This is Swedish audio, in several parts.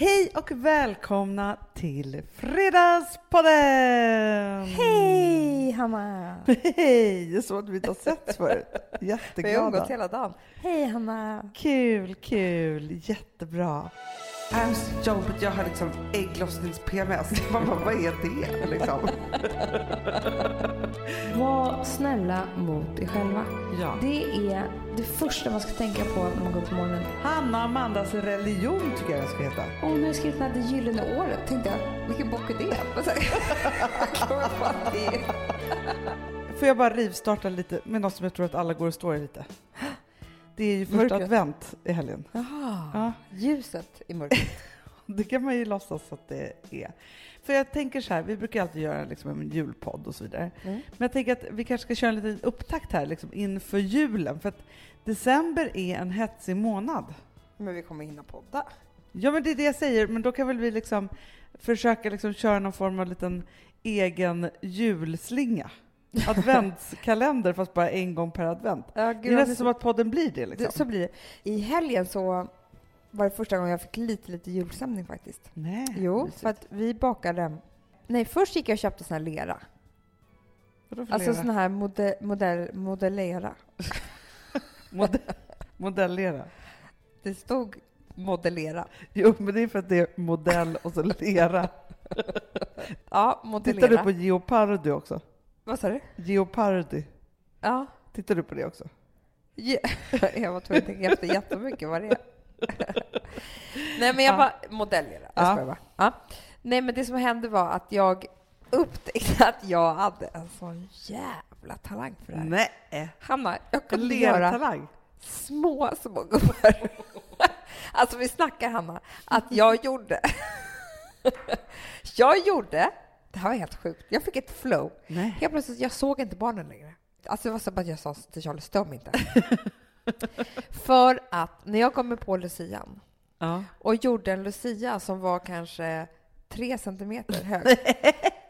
Hej och välkomna till Fredagspodden! Hej Hanna! Hej! Så att vi inte har setts förut. Vi har Jätteglada. umgåtts hela dagen. Hej Hanna! Kul, kul, jättebra. Är så jobbigt, jag har liksom ägglossnings-PMS. Man bara, vad är det liksom? Var snälla mot er själva. Ja. Det är det första man ska tänka på när man går upp på morgonen. Hanna och Amandas religion tycker jag den ska heta. Och nu har jag skrivit Det gyllene året. Tänkte jag, vilken bok är det? Får jag bara rivstarta lite med något som jag tror att alla går och står i lite? Det är ju första Mörkret. advent i helgen. Jaha, Ja. ljuset i mörkret. Det kan man ju låtsas att det är. För jag tänker så här, vi brukar alltid göra liksom en julpodd och så vidare. Mm. Men jag tänker att vi kanske ska köra en liten upptakt här liksom inför julen. För att december är en hetsig månad. Men vi kommer hinna podda. Ja, men det är det jag säger. Men då kan väl vi liksom försöka liksom köra någon form av liten egen julslinga. Adventskalender fast bara en gång per advent. Ja, Det är nästan som att podden blir det liksom. det, så blir det. I helgen så var det första gången jag fick lite, lite julstämning faktiskt. Nej, Jo, mysigt. för att vi bakade... Nej, först gick jag och köpte sån här lera. Vadå för Alltså lera? sån här mode, modell, modellera. Modell, modellera. Det stod modellera. Jo, men det är för att det är modell och så lera. Ja, Tittar modellera. du på Geopardy också? Vad sa du? Geopardy. Ja. Tittar du på det också? Ja. Jag var tvungen att tänka efter jättemycket vad det är. Nej, men jag Ja. bara... Modellera. Jag Ja. bara. Ja. Nej, men det som hände var att jag upptäckte att jag hade en sån jävla talang för det här. Nej! Hanna, jag kunde göra lertalang? små, små gubbar. alltså vi snackar Hanna, att jag gjorde... jag gjorde... Det här var helt sjukt. Jag fick ett flow. Nej. Helt plötsligt, jag såg inte barnen längre. Alltså det var som att jag sa till Charlie, stör mig inte. För att när jag kommer på lucian Ja. och gjorde en lucia som var kanske tre centimeter hög.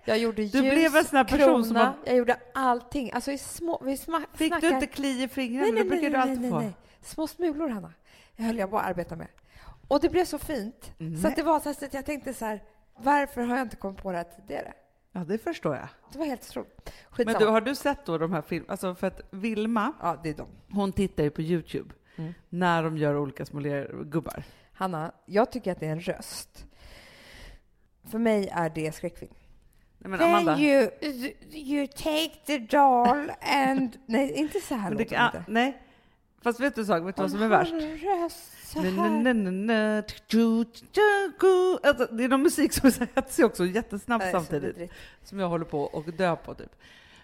Jag gjorde ljus, Du blev en sån här person krona, som man- jag gjorde allting. Alltså i små, vi sma, Fick snackar... du inte kli i fingrarna? det brukar du alltid få. Små smulor, Hanna. Jag höll jag på att arbeta med. Och det blev så fint. Så Nej. att det var så att jag tänkte så här, varför har jag inte kommit på det här tidigare? Ja, det förstår jag. Det var helt otroligt. Men du, har du sett då de här filmerna? Alltså för att Vilma, Ja, det är de. hon tittar ju på Youtube Mm. när de gör olika små gubbar. Hanna, jag tycker att det är en röst. För mig är det skräckfilm. Nej, men Amanda. you, you take the doll and... Nej, inte så här låter det inte. nej. Fast vet du sak, vet du vad som är värst? röst så här. Alltså, det är någon musik som är så hetsig också, jättesnabbt Nej, samtidigt. Som jag håller på och dö på typ.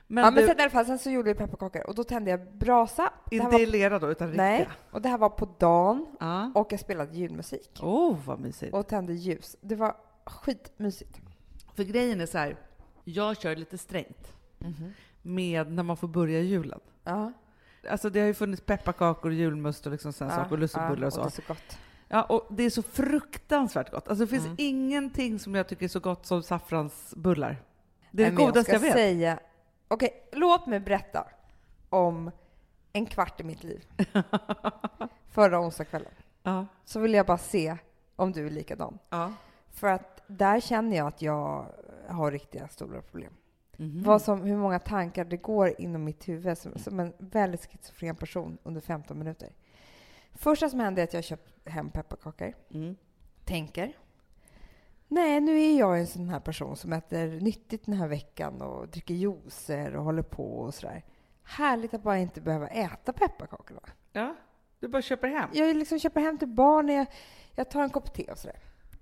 Men, ja, men du, sen, i alla fall, sen så gjorde vi pepparkakor och då tände jag brasa. Inte var, i lera då, utan nej, riktiga. och det här var på dagen Ja. och jag spelade julmusik Åh, vad mysigt. och tände ljus. Det var skitmysigt. För grejen är så här, jag kör lite strängt med när man får börja julen. Ja. Alltså det har ju funnits pepparkakor, julmust och liksom sådana saker, och lussebullar och så. det är så gott. Ja, och det är så fruktansvärt gott. Alltså det finns Mm. ingenting som jag tycker är så gott som saffransbullar. Det är Nej, det godaste jag, ska vet. Säga, Okej, låt mig berätta om en kvart i mitt liv. Förra onsdagskvällen. Ja. Så vill jag bara se om du är likadan. Ja. För att där känner jag att jag har riktiga stora problem. Mhm. Vad som, hur många tankar det går inom mitt huvud som, som en väldigt schizofren person under 15 minuter. Första som händer är att jag köper hem pepparkakor. Mm. Tänker. Nej, nu är jag en sån här person som äter nyttigt den här veckan och dricker juicer och håller på och sådär. Härligt att bara inte behöva äta pepparkakorna. Ja, du bara köper hem. Jag liksom köper hem till barn, jag, jag tar en kopp te och sådär.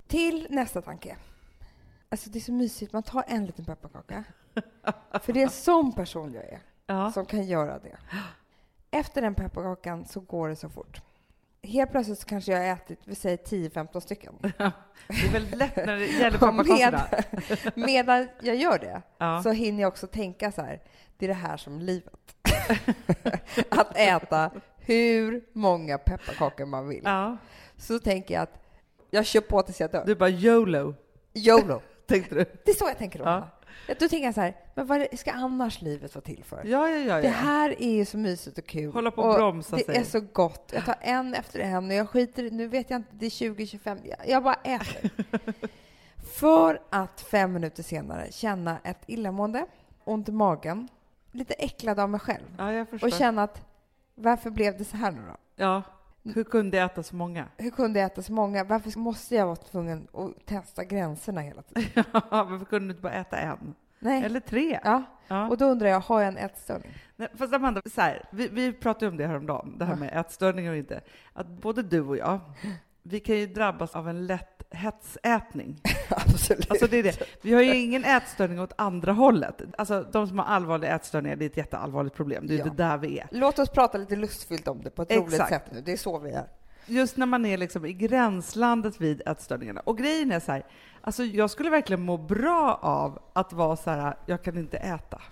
Till nästa tanke. Alltså det är så mysigt, man tar en liten pepparkaka. För det är en sån person jag är, Ja. som kan göra det. Efter den pepparkakan så går det så fort. Helt plötsligt så kanske jag har ätit, vi säger 10-15 stycken. Det är väldigt lätt när det gäller Och med, pepparkakorna. medan jag gör det Ja. så hinner jag också tänka så här, det är det här som är livet. att äta hur många pepparkakor man vill. ja. Så tänker jag att jag kör på tills jag dör. Du bara YOLO, YOLO. tänkte du. Det är så jag tänker då. Ja. Då tänker jag så här, men vad ska annars livet vara till för? Ja, ja, ja. Det här är ju så mysigt och kul. Hålla på och och bromsa Det sig. är så gott. Jag tar en efter en och jag skiter nu vet jag inte, det är 20-25, jag, jag bara äter. för att fem minuter senare känna ett illamående, ont i magen, lite äcklad av mig själv ja, och känna att varför blev det så här nu då? Ja. Hur kunde jag äta så många? Hur kunde jag äta så många? Varför måste jag vara tvungen att testa gränserna hela tiden? Varför kunde du inte bara äta en? Nej. Eller tre? Ja, Ja. och då undrar jag, har jag en ätstörning? Nej, fast Amanda, så här, vi, vi pratade om det häromdagen, det här Ja. med ätstörningar och inte. Att både du och jag, vi kan ju drabbas av en lätt hetsätning. Absolut. Alltså det är det. Vi har ju ingen ätstörning åt andra hållet. Alltså de som har allvarliga ätstörningar, det är ett jätteallvarligt problem. Det är Ja. det där vi är. Låt oss prata lite lustfyllt om det på ett roligt Exakt. sätt nu. Det är så vi är. Just när man är liksom i gränslandet vid ätstörningarna. Och grejen är så här, alltså jag skulle verkligen må bra av att vara så här, jag kan inte äta.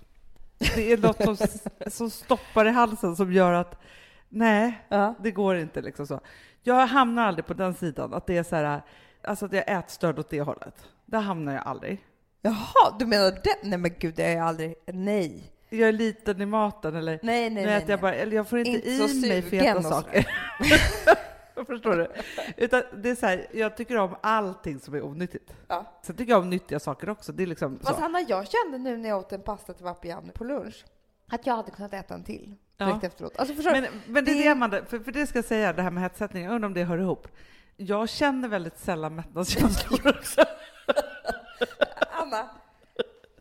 Det är något som, som stoppar i halsen som gör att, nej, Ja. det går inte liksom så. Jag hamnar aldrig på den sidan, att det är så här, alltså att jag är ätstörd åt det hållet. Där hamnar jag aldrig. Jaha, du menar det? Nej men gud, det är jag aldrig. Nej. Jag är liten i maten eller Nej, nej, nej. äter jag nej. bara, eller jag får inte, Inte i mig feta saker. Förstår du? Utan det är så här, jag tycker om allting som är onyttigt. Ja. Sen tycker jag om nyttiga saker också. Det är liksom Fast så. Hanna, jag kände nu när jag åt en pasta till Vapiano på lunch att jag hade kunnat äta en till direkt Ja. efteråt. Alltså förstår? Men, men det är Det- det, Amanda, för, för det ska jag säga, det här med hetsättning, jag undrar om det hör ihop. Jag känner väldigt sällan mättnadskänslor också. Anna,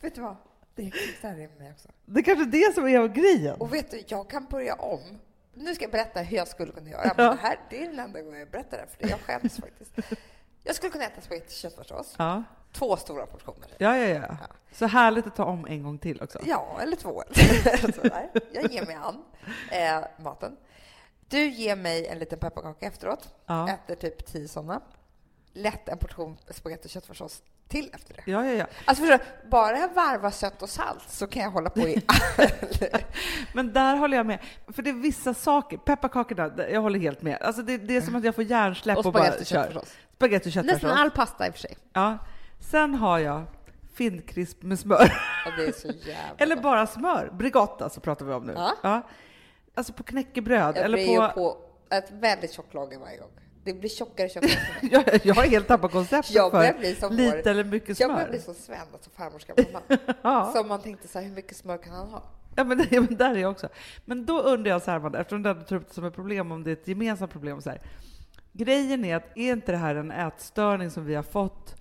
vet du vad? Det är med mig också. Det är kanske det som är grejen. Och vet du, jag kan börja om. Nu ska jag berätta hur jag skulle kunna göra. Ja. Men det här det är den enda gången jag berättar det, för jag skäms faktiskt. Jag skulle kunna äta spagetti köttfärssås. Ja. Två stora portioner. Ja, ja, ja. Så härligt att ta om en gång till också. Ja, eller två. Sådär. Jag ger mig an eh, maten. Du ger mig en liten pepparkaka efteråt. Ja. Äter typ tio sådana. Lätt en portion spagetti och köttfärssås till efter det. Ja, ja, ja. Alltså förstår du, bara jag varvar sött och salt så kan jag hålla på i Men där håller jag med. För det är vissa saker, pepparkakorna, jag håller helt med. Alltså det, det är som att jag får hjärnsläpp och, och bara spagetti och kör. köttfärssås. Spagetti och Nästan köttfärssås. all pasta i och för sig. Ja. Sen har jag finnkrisp med smör. Ja, så Eller bara smör. Bregott alltså pratar vi om nu. Ja. Alltså på knäckebröd. Jag eller blir på... ju på ett väldigt tjockt lager varje gång. Det blir tjockare och tjockare. jag, jag har helt tappat konceptet Jag för bli som lite vår- eller mycket Jag börjar smör. bli som Sven, alltså farmors gamla man. Som man tänkte så här, hur mycket smör kan han ha? Ja, men, ja, men där är jag också. Men då undrar jag så här, eftersom du ändå tar upp det som ett problem, om det är ett gemensamt problem. Så här. Grejen är att är inte det här en ätstörning som vi har fått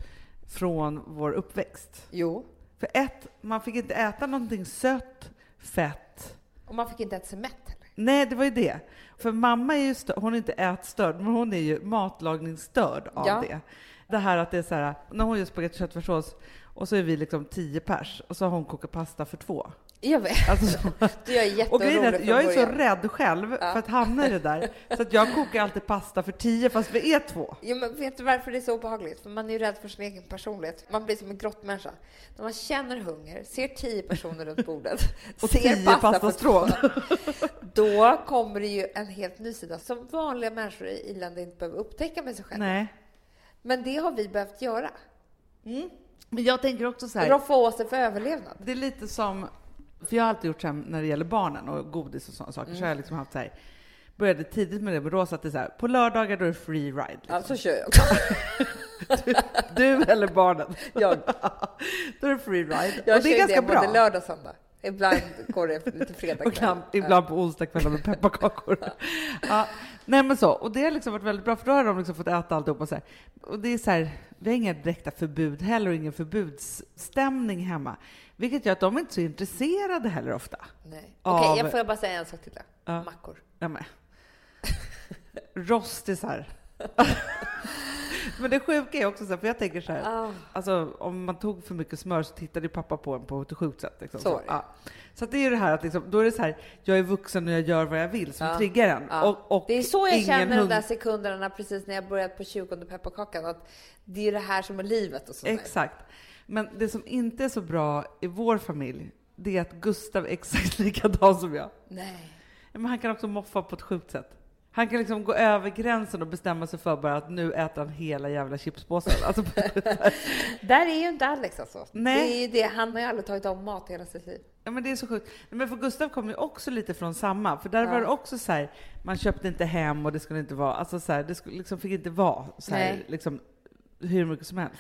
från vår uppväxt? Jo. För ett, man fick inte äta någonting sött, fett. Och man fick inte äta sig mätt. Nej, det var ju det. För mamma är ju hon är inte ätstörd, men hon är ju matlagningsstörd av Ja. det. Det här att det är så här, när hon gör spagetti och köttfärssås och så är vi liksom tio pers och så har hon kokat pasta för två. Jag vet. Alltså, så, Du är och grejen är jätteorolig att från jag är så rädd själv Ja. för att hamna i det där, så att jag kokar alltid pasta för tio fast vi är två. Jo, men vet du varför det är så obehagligt? För man är ju rädd för sin egen personlighet. Man blir som en grottmänniska. När man känner hunger, ser tio personer runt bordet, Och ser tio pasta pastastrån. två, då kommer det ju en helt ny sida som vanliga människor i i-länder inte behöver upptäcka med sig själva. Nej. Men det har vi behövt göra. Men jag tänker också så här, Roffa åt sig för överlevnad. det är lite som, för jag har alltid gjort så här när det gäller barnen och godis och sådana saker, så har jag liksom haft så här, började tidigt med det med Rosa, att det är så här, på lördagar då är det free ride. Liksom. Ja, så kör jag också. Du eller barnen. Jag, Då är det free ride. jag och det är ganska det bra. både lördag och söndag. Ibland går det lite fredag Och ibland, ibland på onsdagskvällar med pepparkakor. ja. Nej men så, och det har liksom varit väldigt bra för då har de liksom fått äta alltihopa så här. Och det är så här, vi har inga direkta förbud heller och ingen förbudsstämning hemma. Vilket gör att de är inte så intresserade heller ofta. Nej. Okej, Av- jag får jag bara säga en sak till då. Ja. Mackor. Ja, men. Rostisar. Men det sjuka är också så här, för jag tänker så här, Ah. alltså om man tog för mycket smör så tittade pappa på en på ett sjukt sätt. Liksom. Så ja. så det är ju det här att liksom, då är det så här, jag är vuxen och jag gör vad jag vill som Ja. triggar en. Ja. Och, och det är så jag känner de hung- där sekunderna precis när jag börjat på 20 pepparkakan. Att det är det här som är livet och sådär. Exakt. Men det som inte är så bra i vår familj, det är att Gustav är exakt likadan som jag. Nej. Men han kan också moffa på ett sjukt sätt. Han kan liksom gå över gränsen och bestämma sig för bara att nu äter han hela jävla chipspåsen. Alltså, Där är ju inte Alex alltså. Nej. Det är ju det. Han har ju aldrig tagit om mat hela sitt liv. ja, men det är så sjukt. Men för Gustav kom ju också lite från samma, för där Ja. var det också så här, man köpte inte hem och det skulle inte vara, alltså så här, det skulle, liksom fick inte vara så här, liksom, hur mycket som helst.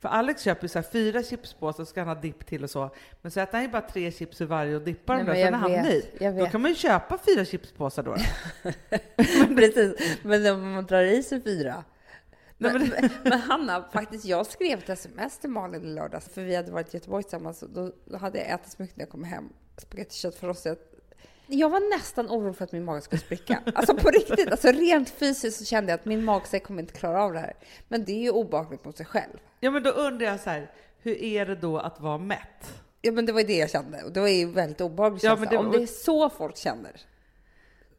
För Alex köper så fyra chipspåsar, så ska han ha dipp till och så. Men så äter han ju bara tre chips ur varje och dippar Nej, dem där, sen är han nöjd. Då kan man ju köpa fyra chipspåsar då. Precis, men om man drar i sig fyra. Men, men men, Hanna, faktiskt, jag skrev ett sms till Malin i lördags, för vi hade varit i Göteborg tillsammans. och Då, då hade jag ätit så mycket när jag kom hem. Spagetti köttfärssås. Jag, var nästan orolig för att min mage skulle spricka. Alltså på riktigt, alltså rent fysiskt så kände jag att min magsäck kommer inte klara av det här. Men det är ju obehagligt mot sig själv. Ja, men då undrar jag så här, hur är det då att vara mätt? Ja, men det var ju det jag kände. Och det var ju väldigt obehagligt Ja, känsla. men det- Om det är så folk känner.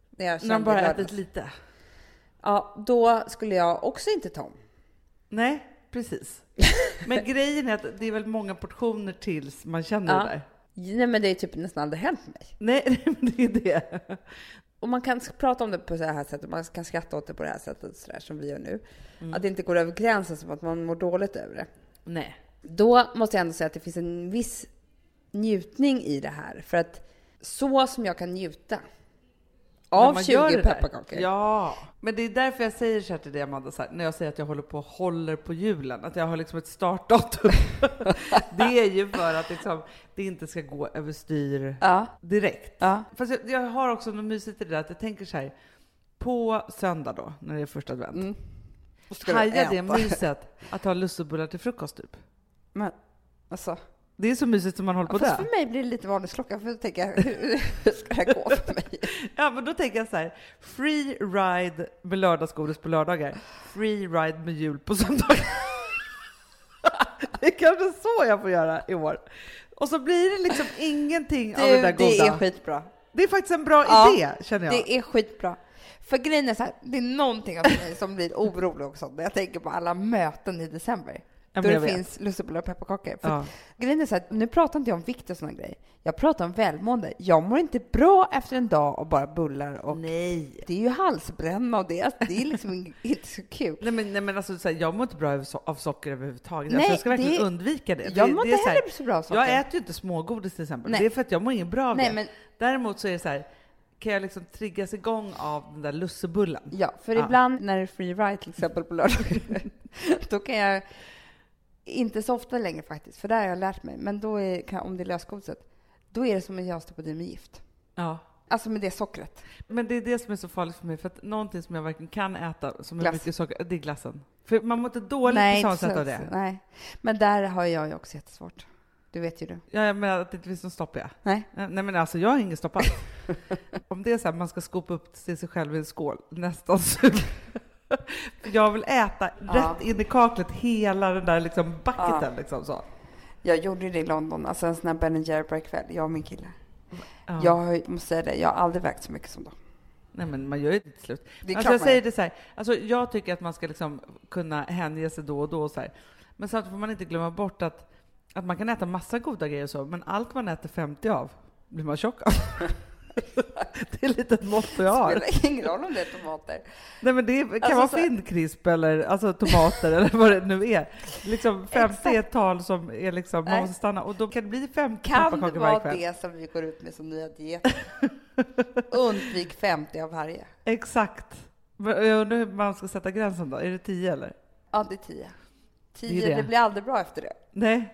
När jag När kände de bara lördags. ätit lite? Ja, då skulle jag också inte ta om. Nej, precis. Men grejen är att det är väl många portioner tills man känner Ja. det där. Nej, men det är typ nästan aldrig hänt mig. Nej, det är det. Och man kan prata om det på så här sätt och man kan skratta åt det på det här sättet så där, som vi gör nu. Mm. Att det inte går över gränsen som att man mår dåligt över det. Nej. Då måste jag ändå säga att det finns en viss njutning i det här. För att så som jag kan njuta av man gör 20 det där. pepparkakor. Ja, men det är därför jag säger så här till dig Amanda, här, när jag säger att jag håller på och håller på julen, att jag har liksom ett startdatum. det är ju för att liksom, det inte ska gå överstyr Ja. direkt. ja. Fast jag, jag har också något mysigt i det där, att jag tänker så här, på söndag då, när det är första advent, Mm. Hajar det myset att ha lussebullar till frukost typ? Men, alltså. Det är så mysigt som man håller på Fast det. för mig blir det lite varningsklocka, för då tänker jag, hur ska det här gå för mig? Ja, men då tänker jag så här, free ride med lördagsgodis på lördagar, free ride med jul på söndagar. det är kanske så jag får göra i år. Och så blir det liksom ingenting av det Du, där det goda. är skitbra. Det är faktiskt en bra Ja, idé, känner jag. Det är skitbra. För grejen är så här, det är någonting av mig som blir orolig också när jag tänker på alla möten i december. Då det finns lussebullar och pepparkakor. För Ja. grejen är så här, nu pratar inte jag om vikt och såna grejer. Jag pratar om välmående. Jag mår inte bra efter en dag av bara bullar och Nej. det är ju halsbränna och det, det är liksom in- inte så kul. Nej men, nej, men alltså, så här, jag mår inte bra av, so- av socker överhuvudtaget. Nej, alltså, jag ska verkligen det- undvika det. Jag det, mår det inte så heller så bra av socker. Jag äter ju inte smågodis till exempel. Nej. Det är för att jag mår inte bra av Nej, det. men Däremot så är det så här, kan jag liksom triggas igång av den där lussebullen. Ja, för Ja. ibland när det är free ride till exempel på lördag, då kan jag, inte så ofta längre faktiskt, för där har jag lärt mig, men då är, kan, om det är lösgodiset, då är det som att jag stoppar i mig gift. Ja. Alltså med det sockret. Men det är det som är så farligt för mig, för att någonting som jag verkligen kan äta, som är Glass. mycket socker, det är glassen. För man mår inte dåligt på samma sätt av det. Nej, men där har jag ju också jättesvårt. Det vet ju du. Ja, jag menar att det inte finns någon stopp det. Nej. Nej men alltså jag har ingen stopp alls. Om det är så här, man ska skopa upp till sig själv i en skål, nästan. Jag vill äta Ja. rätt in i kaklet hela den där liksom bucketen liksom så. Jag gjorde det i London, alltså en sån här Ben Jerry-kväll, jag och min kille. Ja. Jag måste säga det, jag har aldrig vägt så mycket som då. Nej men man gör ju det till slut. Det Alltså jag säger det så här, alltså jag tycker att man ska liksom kunna hänge sig då och då och så här. Men samtidigt får man inte glömma bort att, att man kan äta massa goda grejer och så, men allt man äter 50 av blir man tjock av. det är lite ett motto jag har. spelar ingen roll om det är tomater. Nej men det kan Alltså, vara så- findkrisp eller alltså tomater eller vad det nu är. Liksom 50 är ett tal som är liksom, man måste stanna och då kan det bli 50 Kan det vara det som vi går ut med som nya dieten? Undvik 50 av varje. Exakt. Jag undrar hur man ska sätta gränsen då? Är det 10 eller? Ja, det är 10. 10, Det det. det. blir aldrig bra efter det. Nej.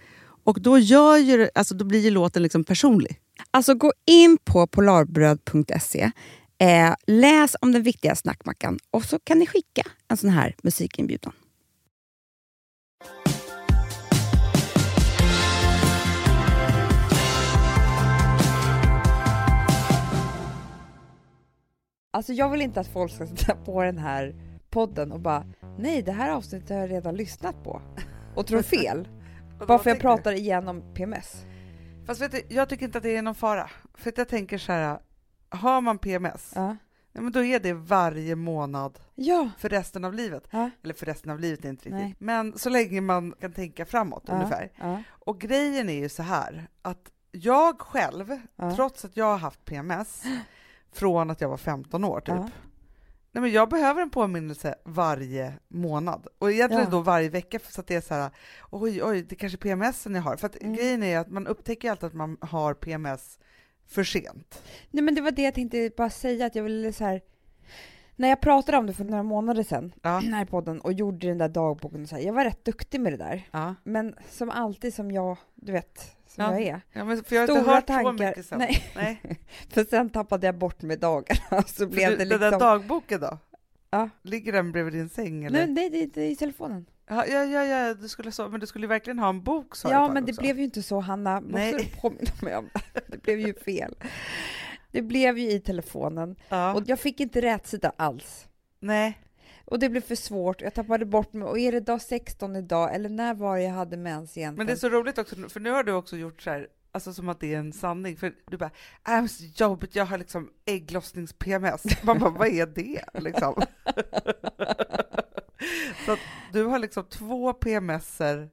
Och då, gör ju, alltså, då blir ju låten liksom personlig. Alltså gå in på polarbröd.se, eh, läs om den viktiga snackmackan och så kan ni skicka en sån här musikinbjudan. Alltså jag vill inte att folk ska sitta på den här podden och bara nej det här avsnittet har jag redan lyssnat på och tror fel. Bara för jag pratar igen om PMS. Fast vet du, jag tycker inte att det är någon fara. För att jag tänker så här, har man PMS, Ja. ja, men då är det varje månad Ja. för resten av livet. Ja. Eller för resten av livet är inte riktigt. Nej. Men så länge man kan tänka framåt ungefär. Och grejen är ju så här, att jag själv, trots att jag har haft PMS från att jag var 15 år typ. Nej, men jag behöver en påminnelse varje månad och egentligen Ja. då varje vecka så att det är så här, oj, oj, det kanske är PMS jag har. För att Mm. grejen är att man upptäcker alltid att man har PMS för sent. Nej men det var det jag tänkte bara säga att jag ville så här. När jag pratade om det för några månader sedan, Ja. här i podden, och gjorde den där dagboken och så här, jag var rätt duktig med det där. Ja. Men som alltid som jag, du vet, som Ja. jag är. Ja, men för jag har inte hört så tankar. mycket sen. Nej. Nej. För sen tappade jag bort med dagarna, så blev du, det Den liksom... där dagboken då? Ja. Ligger den bredvid din säng eller? Nej, nej, det, det är i telefonen. Ja, ja, ja, ja, du skulle så, men du skulle ju verkligen ha en bok sa Ja, men det också. blev ju inte så, Hanna. Nej. Måste du påminna mig om det? Det blev ju fel. Det blev ju i telefonen. Ja. Och jag fick inte rätt sida alls. Nej, Och det blev för svårt. Jag tappade bort mig. Och är det dag 16 idag? Eller när var det jag hade mens egentligen? men det är så roligt också, för nu har du också gjort så här, alltså som att det är en sanning, för du bara, äh, så jobbigt, jag har liksom ägglossnings-PMS. Man bara, vad är det liksom? så att du har liksom två PMSer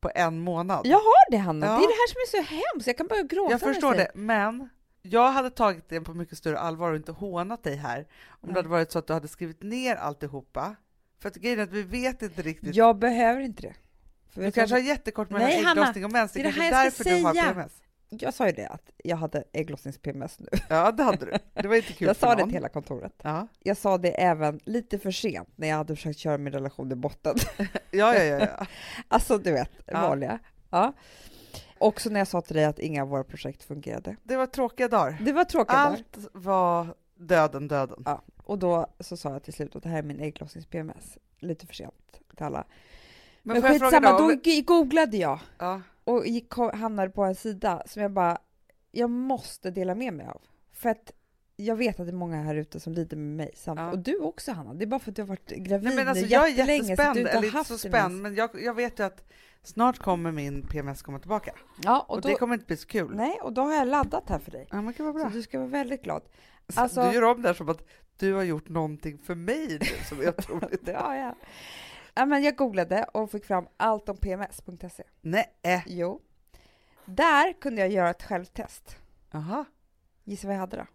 på en månad. Jag har det, Hanna. Ja. Det är det här som är så hemskt. Jag kan börja gråta. Jag förstår det, men jag hade tagit det på mycket större allvar och inte hånat dig här om Nej. det hade varit så att du hade skrivit ner alltihopa. För att grejen är att vi vet inte riktigt. Jag behöver inte det. För du kanske har jättekort mellan ägglossning och mens. Det det är därför du har. PMS. jag sa ju det, att jag hade ägglossnings-PMS nu. Ja, det hade du. Det var inte kul Jag sa det till hela kontoret. Ja, Jag sa det även lite för sent när jag hade försökt köra min relation i botten. ja, ja. ja, ja. Alltså, du vet, Ja. vanliga. Ja. Också när jag sa till dig att inga av våra projekt fungerade. Det var tråkiga dagar. Det var tråkigt. där. Allt var döden, döden. Ja. Och då så sa jag till slut att det här är min ägglossnings-PMS. Lite för sent till alla. Men, Men, skitsamma, då? då googlade jag Ja, och gick, hamnade på en sida som jag bara, jag måste dela med mig av. För att jag vet att det är många här ute som lider med mig. Samt, Ja. Och du också Hanna, det är bara för att du har varit gravid Nej, men alltså, jag är jättelänge så jättespänd, du inte har så spänd, men jag, jag vet ju att snart kommer min PMS komma tillbaka. Ja, Och, och då, det kommer inte bli så kul. nej, och då har jag laddat här för dig. Ja, men vad Så bra. du ska vara väldigt glad. Så Alltså- Du gör om det här som att du har gjort någonting för mig nu som är otroligt. Ja, ja. ja men jag googlade och fick fram allt om pms.se. Nej. Jo. Där kunde jag göra ett självtest. Jaha. Gissa vad jag hade då?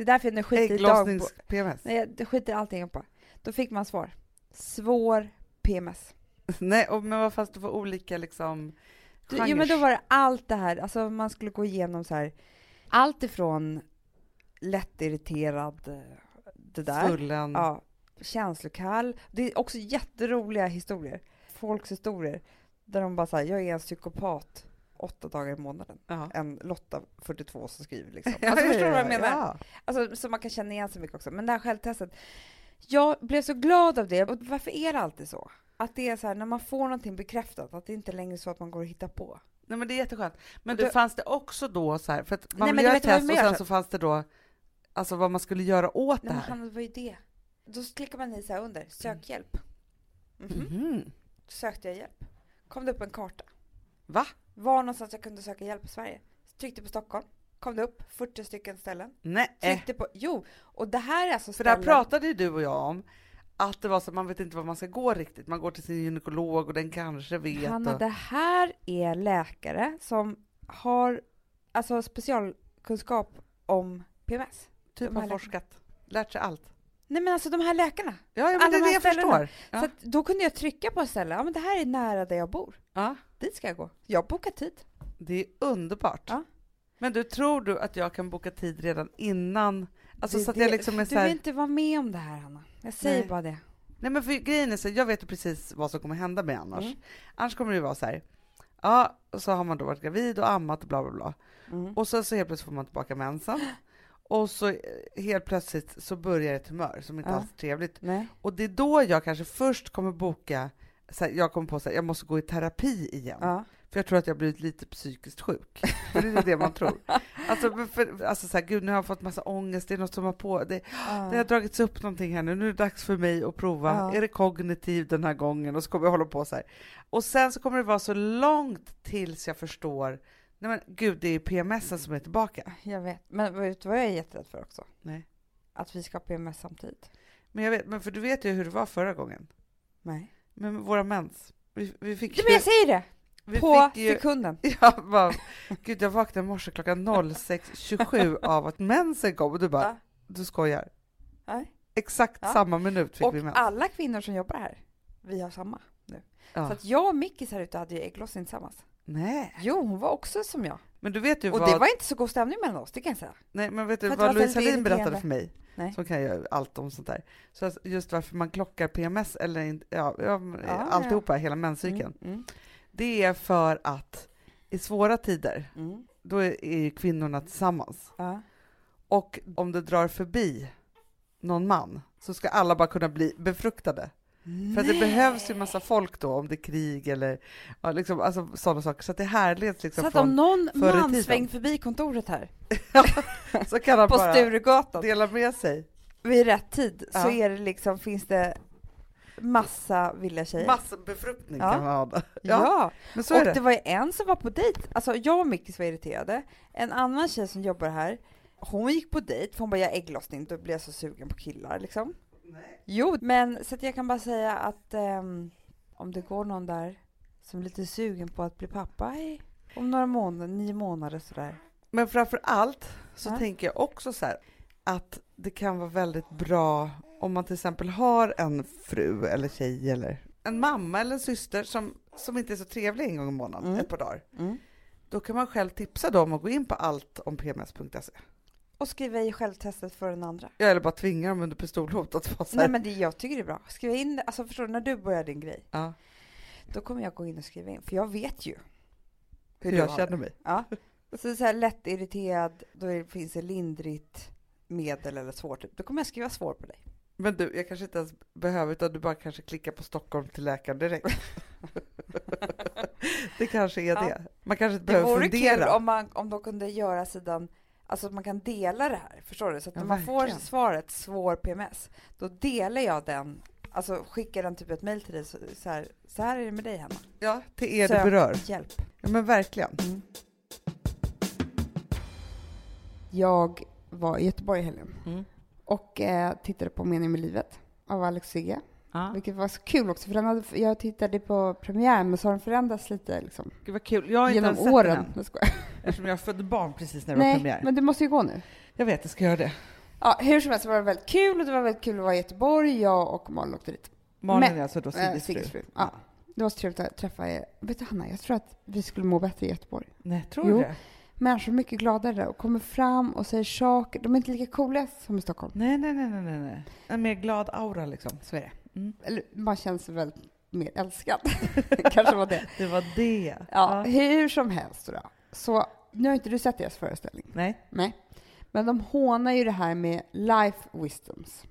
Det är därför jag nu skiter i dagbok. Ägglossnings-PMS. Nej, jag skiter i allting på. Då fick man svar. Svår PMS. Nej, och, men vad fanns det för olika liksom Du, jo, men då var det allt det här, alltså man skulle gå igenom så här, allt ifrån lättirriterad, eh, det där, Svullen. ja, känslokall. Det är också jätteroliga historier, folks historier, där de bara säger jag är en psykopat åtta dagar i månaden. Ja. En Lotta, 42, som skriver liksom. Alltså, förstår du vad jag ja, menar? ja. Alltså, så man kan känna igen sig mycket också. Men det här självtestet, jag blev så glad av det. Och varför är det alltid så? Att det är så här, när man får någonting bekräftat, att det inte längre är så att man går och hittar på. Nej men det är jätteskönt. Men du, fanns det också då så här, för att man Nej, men göra ett test och sen så- fanns det då alltså vad man skulle göra åt Nej, det men här. Hanna, vad är det? Då klickar man i så här under, sök hjälp. Mhm. Mhm. Sökte jag hjälp. Kom det upp en karta. Va? Var någonstans jag kunde söka hjälp i Sverige. Tryckte på Stockholm. Kom det upp 40 stycken ställen. Nej. Tryckte på, jo, och det här är alltså För det här ställen. pratade ju du och jag om, att det var så att man vet inte var man ska gå riktigt. Man går till sin gynekolog och den kanske vet. Hanna, och... det här är läkare som har alltså specialkunskap om PMS. Typ har forskat, lärt sig allt. Nej men alltså de här läkarna. Ja, ja men Alla det är de det jag ställena. förstår. Så Ja. att då kunde jag trycka på ett ställe, ja men det här är nära där jag bor. ja, Dit ska jag gå. Jag bokar tid. det är underbart. Ja. Men du, tror du att jag kan boka tid redan innan? Alltså Det- så att det- jag liksom är Du så här... vill inte vara med om det här Hanna. Jag säger Nej. bara det. Nej men för grejen är så, jag vet ju precis vad som kommer hända mig annars. Mm. Annars kommer det vara så här, ja, så har man då varit gravid och ammat och bla bla bla. Mm. Och sen så helt plötsligt får man tillbaka mensen. Och så eh, helt plötsligt så börjar ett humör som inte Ja. alls är trevligt. Nej. Och det är då jag kanske först kommer boka, så här, jag kommer på att jag måste gå i terapi igen. Ja. För jag tror att jag blivit lite psykiskt sjuk. För det är det man tror. Alltså, för, alltså så här, gud nu har jag fått massa ångest, det är något som har på, det, det har dragits upp någonting här nu, nu är det dags för mig att prova, Ja. är det kognitiv den här gången? Och så kommer jag hålla på så här. Och sen så kommer det vara så långt tills jag förstår, nej men gud det är PMSen som är tillbaka. Jag vet. Men vet du vad jag är jätterädd för också? Nej. Att vi ska ha PMS samtidigt. Men jag vet, men för du vet ju hur det var förra gången. Nej. Men våra mens, vi, vi fick Du, men jag säger det! vi På ju, sekunden. jag bara, gud jag vaknade i morse klockan 06.27 av att mensen kom och du bara, Ja. du skojar. Nej. Exakt Ja. samma minut fick Och vi mens. alla kvinnor som jobbar här, vi har samma nu. Ja. Så att jag och Mickis här ute hade ju ägglossning tillsammans. Nej, Jo, hon var också som jag. men du vet ju Och vad... det var inte så god stämning mellan oss, det kan jag säga. Nej, men vet du vad Louise Hallin berättade för mig? Nej. som kan ju allt om sånt där. Så just varför man klockar PMS eller ja, ja, Ja, alltihopa, hela menscykeln. Mm, mm, Det är för att i svåra tider, mm. då är, är kvinnorna tillsammans. Ja. Och om det drar förbi någon man så ska alla bara kunna bli befruktade. För att det behövs ju massa folk då om det är krig eller ja, liksom, alltså, sådana saker. Så att det härleds liksom Så att om någon man svängd förbi kontoret här så kan han på bara Sturegatan dela med sig. vid rätt tid så Ja. är det liksom, finns det massa villiga tjejer. Massbefruktning Ja. kan man ha. Ja, Ja, men så är och det. det var ju en som var på dejt. Alltså jag och Mickis var irriterade. En annan tjej som jobbar här, hon gick på dejt för hon bara, jag ägglossning, då blir jag så sugen på killar liksom. Jo, men så att jag kan bara säga att ehm, om det går någon där som är lite sugen på att bli pappa i, om några månader, nio månader sådär. Men framför allt så Ja. tänker jag också så här att det kan vara väldigt bra om man till exempel har en fru eller tjej eller en mamma eller en syster som, som inte är så trevlig en gång i månaden, Mm. ett par dagar. Mm. Då kan man själv tipsa dem att gå in på alltompms.se. Och skriva i självtestet för den andra. Ja, eller bara tvinga dem under pistolhot att vara så Nej men det, jag tycker det är bra. Skriva in det, alltså förstår du, när du börjar din grej, Ja, då kommer jag gå in och skriva in, för jag vet ju hur du jag känner mig. Ja. Så, så här lätt irriterad, då är- finns det lindrigt, medel eller svårt. Då kommer jag skriva svår på dig. Men du, jag kanske inte ens behöver, utan du bara kanske klickar på Stockholm till läkaren direkt. det kanske är Ja. det. Man kanske inte Det behöver vore fundera. kul om, man, om de kunde göra sidan, alltså att man kan dela det här, förstår du? Så att Ja, när man får verkligen. svaret svår PMS, då delar jag den, alltså skickar den typ ett mejl till dig, så, så, här, så här är det med dig Hanna. Ja, till er det berör. Hjälp. Ja, men verkligen. Jag var i Göteborg i helgen Mm. och eh, tittade på Mening med livet av Alex Sigge. Ja. Vilket var så kul också, för den hade, jag tittade på premiären, men så har den förändrats lite liksom, Gud vad kul. Jag har inte genom ens sett åren. den. Eftersom jag födde barn precis när det var Nej, premiär. men du måste ju gå nu. Jag vet, jag ska göra det. Ja, hur som helst var det väldigt kul och det var väldigt kul att vara i Göteborg. Jag och Malin åkte dit. Malin Men- är alltså då Eh, Sigges Sigges fru. fru. Ja. Det var så trevligt att träffa er. Vet du Hanna, jag tror att vi skulle må bättre i Göteborg. Nej, tror Jo. du det? Människor är mycket gladare och kommer fram och säger saker. De är inte lika coola som i Stockholm. Nej, nej, nej, nej, nej, nej. En mer glad aura liksom. Så är det. Mm. Eller man känner sig väl mer älskad. Kanske var det. Det var det. Ja, hur som helst då. Så nu har inte du sett deras föreställning. Nej. Nej. Men de hånar ju det här med life wisdoms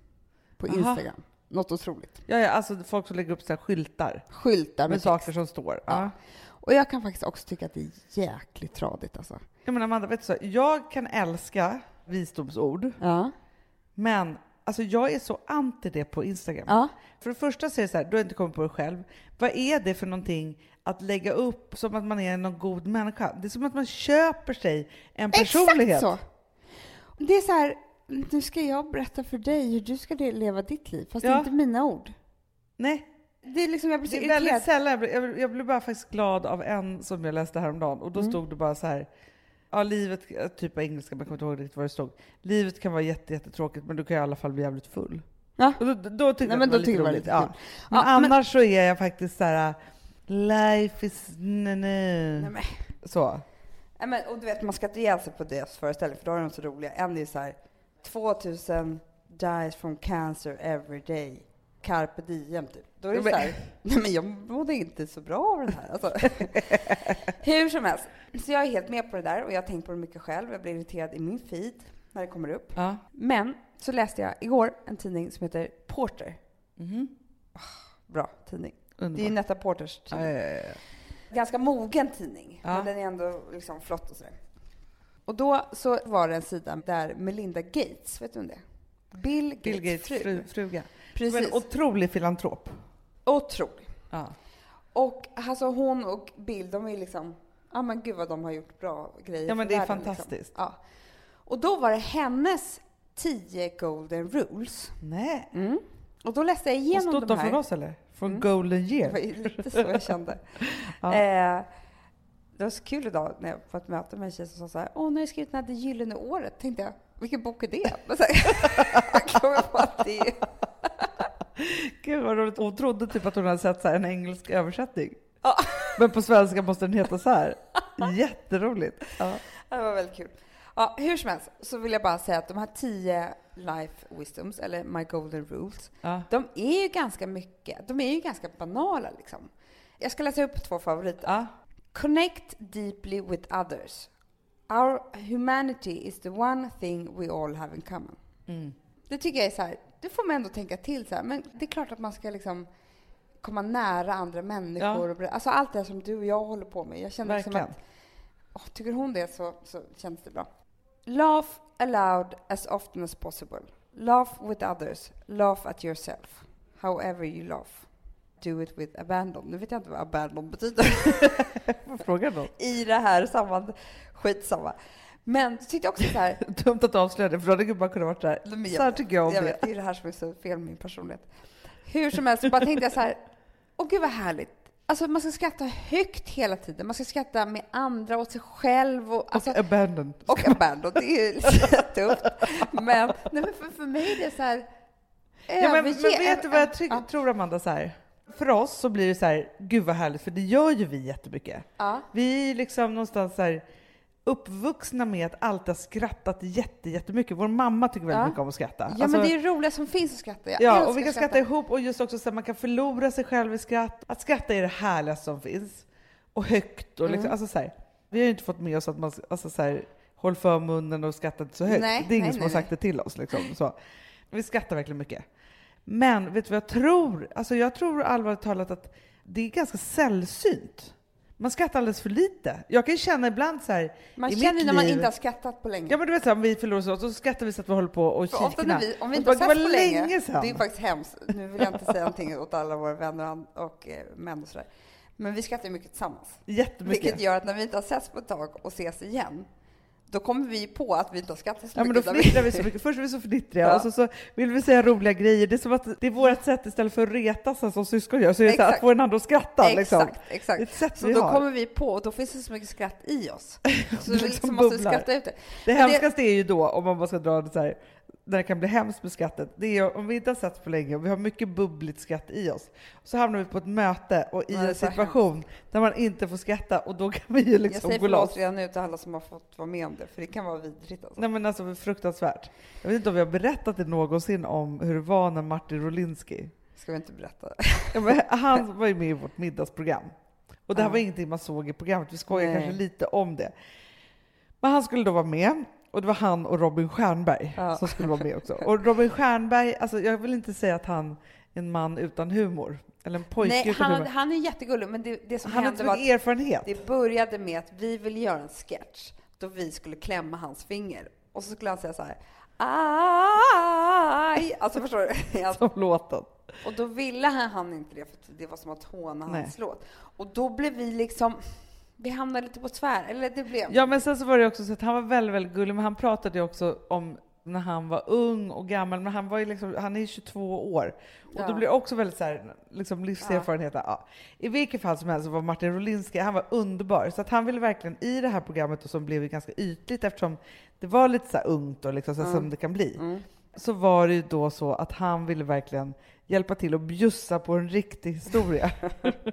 på Aha. Instagram. Något otroligt. Ja, ja, alltså folk som lägger upp så här skyltar Skyltar med, med saker som står. Ja. Ja. Och jag kan faktiskt också tycka att det är jäkligt tradigt alltså. Jag menar Amanda, vet du så, jag kan älska visdomsord, Ja. men alltså jag är så anti det på Instagram. Ja. För det första så är det så här, du har inte kommit på det själv. Vad är det för någonting att lägga upp som att man är någon god människa? Det är som att man köper sig en personlighet. Exakt så! Det är så här, nu ska jag berätta för dig hur du ska leva ditt liv, fast det Ja. är inte mina ord. Nej, Det är liksom, jag blir så det är väldigt irriterad. sällan. Jag blir, jag, blir, blir bara faktiskt glad av en som jag läste häromdagen och då Mm. stod det bara så här. Ja, livet, typ på engelska, men jag kommer inte ihåg riktigt vad det stod. Livet kan vara jätte, jättetråkigt, men du kan i alla fall bli jävligt full. Ja. Och då, då tyckte Nej, jag men att det då var lite tycker jag det var roligt. lite Ja. Men Ja, men- annars så är jag faktiskt så här. Life is... Nej, nej. Nej, men, Så. nej, men, och du vet, man ska inte ihjäl sig på deras föreställning, för då är de så roliga. En är så här, 2000 dies from cancer every day. Carpe diem, typ. Då är det Men- så här, nej men jag mådde inte så bra av den här. Alltså. Hur som helst, så jag är helt med på det där och jag har tänkt på det mycket själv. Jag blir irriterad i min feed när det kommer upp. Ja. Men så läste jag igår en tidning som heter Porter. Mhm. Bra tidning. Det är. Netta Porters tidning. ja, ja, ja. Ganska mogen tidning, Ja. men den är ändå liksom flott och sådär. Och då så var det en sida där Melinda Gates, vet du om det? Bill Gates, Bill Gates fru. fru, fruga. Precis. Men otrolig filantrop. Otrolig. Ja. Och alltså hon och Bill, de är liksom, ja men gud vad de har gjort bra grejer Ja, men för det är världen, fantastiskt. Liksom. Ja. Och då var det hennes 10 golden rules. Nej. Mm. Och då läste jag Har igenom stått de dem här. från oss eller? Från Mm. Golden Det Year? var ju lite så jag kände. Ja. eh, det var så kul idag när jag på ett möte med en tjej som sa så här, åh, när har jag skrivit den här Det gyllene året? Tänkte jag, vilken bok är det? Men så här, det. Gud vad roligt. Hon trodde typ att hon hade sett så en engelsk översättning. Ja. Men på svenska måste den heta så här. Jätteroligt. Ja. Det var väldigt kul. Ja, hur som helst så vill jag bara säga att de här tio life wisdoms, eller my golden rules, Ja. de är ju ganska mycket, de är ju ganska banala liksom. Jag ska läsa upp två favoriter. Ja. Connect deeply with others. Our humanity is the one thing we all have in common. Mm. Det tycker jag är så här, det får man ändå tänka till så här. Men det är klart att man ska liksom komma nära andra människor. Och, ber- alltså allt det här som du och jag håller på med. Jag känner liksom att, åh, tycker hon det så, så känns det bra. Laugh aloud as often as possible. Laugh with others. Laugh at yourself. However you laugh. Do it with abandon. Nu vet jag inte vad abandon betyder frågar då? i det här samman... Skitsamma. Men jag tyckte också så här, Dumt att avslöja det, för då hade bara kunnat vara så här. Men jag Så här tycker jag om jag det. vet, det är det här som är så fel med min personlighet. Hur som helst, så bara tänkte jag så här, åh gud vad härligt. Alltså man ska skratta högt hela tiden. Man ska skratta med andra och sig själv. Och, alltså, och abandon. och abandon, det är ju lite tufft. Men, nej, men för, för mig är det så här, Ja, men, men vet du vad jag Ja. tror Amanda? Så här. För oss så blir det så här, gud vad härligt, för det gör ju vi jättemycket. Ja. Vi är liksom någonstans så här uppvuxna med att alltid ha skrattat jätte, jättemycket. Vår mamma tycker väldigt Ja. mycket om att skratta. Ja, Alltså, men det är det roliga som finns att skratta. Jag Ja, och vi kan att skratta ihop och just också så att man kan förlora sig själv i skratt. Att skratta är det härligaste som finns. Och högt och liksom, Mm. alltså så här, Vi har ju inte fått med oss att man, alltså så här, håll för munnen och skratta inte så högt. Nej, det är ingen nej, som nej, har sagt det till oss liksom. Så. Vi skrattar verkligen mycket. Men vet du vad jag tror? Alltså jag tror allvarligt talat att det är ganska sällsynt. Man skrattar alldeles för lite. Jag kan känna ibland så här, Man i känner mitt när man liv- inte har skrattat på länge. Ja men du vet så här, om vi förlorar oss så skrattar vi så att vi håller på och För ofta kikna. när vi, om vi Och inte har bara, setts "Det på var länge, länge sedan." det är faktiskt hemskt. Nu vill jag inte säga någonting åt alla våra vänner och, och eh, män och sådär. Men vi skrattar ju mycket tillsammans. Jättemycket. Vilket gör att när vi inte har setts på ett tag och ses igen, då kommer vi på att vi inte har skrattat så Ja men då mycket. fnittrar vi så mycket. Först är vi så fnittriga Ja. och så, så vill vi säga roliga grejer. Det är som att det är vårt sätt istället för att retas som syskon gör, så är det att få en annan att skratta. Exakt, Liksom. Det exakt. ett sätt Så vi då har. kommer vi på, och då finns det så mycket skratt i oss. Så vi liksom liksom måste skratta ut det. Det hemskaste är ju då, om man bara ska dra det så här, när det kan bli hemskt med skrattet, det är om vi inte har setts på länge och vi har mycket bubbligt skratt i oss, så hamnar vi på ett möte och i en situation där man inte får skratta och då kan vi ju Jag liksom säger gå förlåt loss. redan nu till alla som har fått vara med om det, för det kan vara vidrigt alltså. Nej men alltså fruktansvärt. Jag vet inte om vi har berättat det någonsin om hur det var när Martin Rolinski Ska vi inte berätta? Ja, han var ju med i vårt middagsprogram. Och det här var ingenting man såg i programmet, vi skojar kanske lite om det. Men han skulle då vara med, och det var han och Robin Stjernberg Ja. som skulle vara med också. Och Robin Stjernberg, alltså jag vill inte säga att han är en man utan humor, eller en pojke Nej, utan han, humor. han är jättegullig, men det, det som Han hände var att erfarenhet. det började med att vi ville göra en sketch då vi skulle klämma hans finger. Och så skulle han säga så här, aj! Alltså förstår du? Alltså, Som låten. och då ville han, han inte det, för det var som att håna Nej. hans låt. Och då blev vi liksom, vi hamnade lite på tvär, eller det blev... Ja, men sen så var det också så att han var väldigt, väldigt gullig, men han pratade ju också om när han var ung och gammal, men han var ju liksom, han är ju 22 år. Och Ja. då blir det också väldigt så här, liksom livserfarenhet. Ja. I vilket fall som helst så var Martin Rolinski, han var underbar. Så att han ville verkligen i det här programmet, och som blev ganska ytligt eftersom det var lite så ungt och liksom så Mm. som det kan bli, Mm. så var det ju då så att han ville verkligen hjälpa till och bjussa på en riktig historia.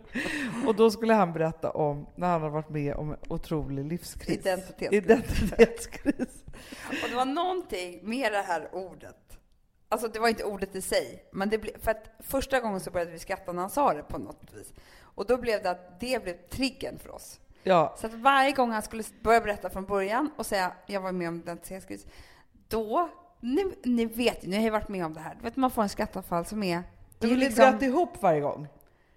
och då skulle han berätta om när han har varit med om en otrolig livskris. Identitetskris. Identitetskris. Och det var någonting med det här ordet. Alltså det var inte ordet i sig, men det blev, för att första gången så började vi skratta när han sa det på något vis. Och då blev det att det blev triggern för oss. Ja, Så att varje gång han skulle börja berätta från början och säga jag var med om identitetskris, då, ni, ni vet ju, ni har ju varit med om det här, du vet man får en skrattavfall som är, det är ju liksom, bröt ihop varje gång.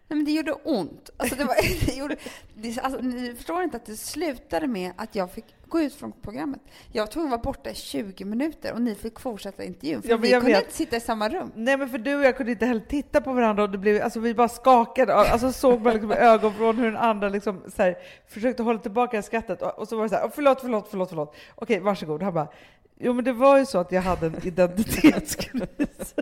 nej men det gjorde ont. Alltså det var, det gjorde, det, alltså, ni förstår inte att det slutade med att jag fick gå ut från programmet. Jag var tvungen att vara borta i 20 minuter och ni fick fortsätta intervjun, för Ja, vi jag kunde vet. inte sitta i samma rum. Nej men för du och jag kunde inte heller titta på varandra och det blev, alltså vi bara skakade. Alltså såg man liksom i ögonvrån hur den andra liksom så här, försökte hålla tillbaka skrattet och, och så var det så här, "Åh, förlåt, förlåt, förlåt, förlåt. Okej, varsågod. Han bara, jo men det var ju så att jag hade en identitetskris.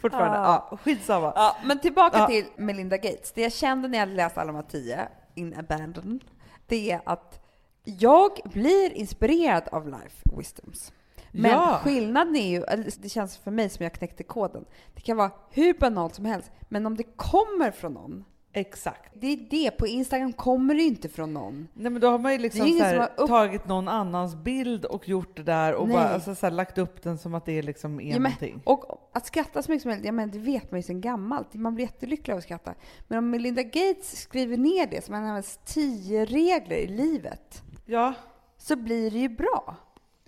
Fortfarande, Ah. ja, skitsamma. Ja, men tillbaka Ja. till Melinda Gates. Det jag kände när jag läste alla de här tio, In Abandon, det är att jag blir inspirerad av Life Wisdoms. Men Ja. skillnaden är ju, det känns för mig som jag knäckte koden, det kan vara hur banalt som helst, men om det kommer från någon, Exakt. Det är det, på Instagram kommer det inte från någon. Nej men då har man ju liksom så här, upp- tagit någon annans bild och gjort det där och Nej. bara, alltså, så här, lagt upp den som att det liksom är Ja, men, någonting. och att skratta så mycket som möjligt, ja, men det vet man ju sedan gammalt. Man blir jättelycklig av att skratta. Men om Melinda Gates skriver ner det som en av hennes tio regler i livet, Ja. så blir det ju bra.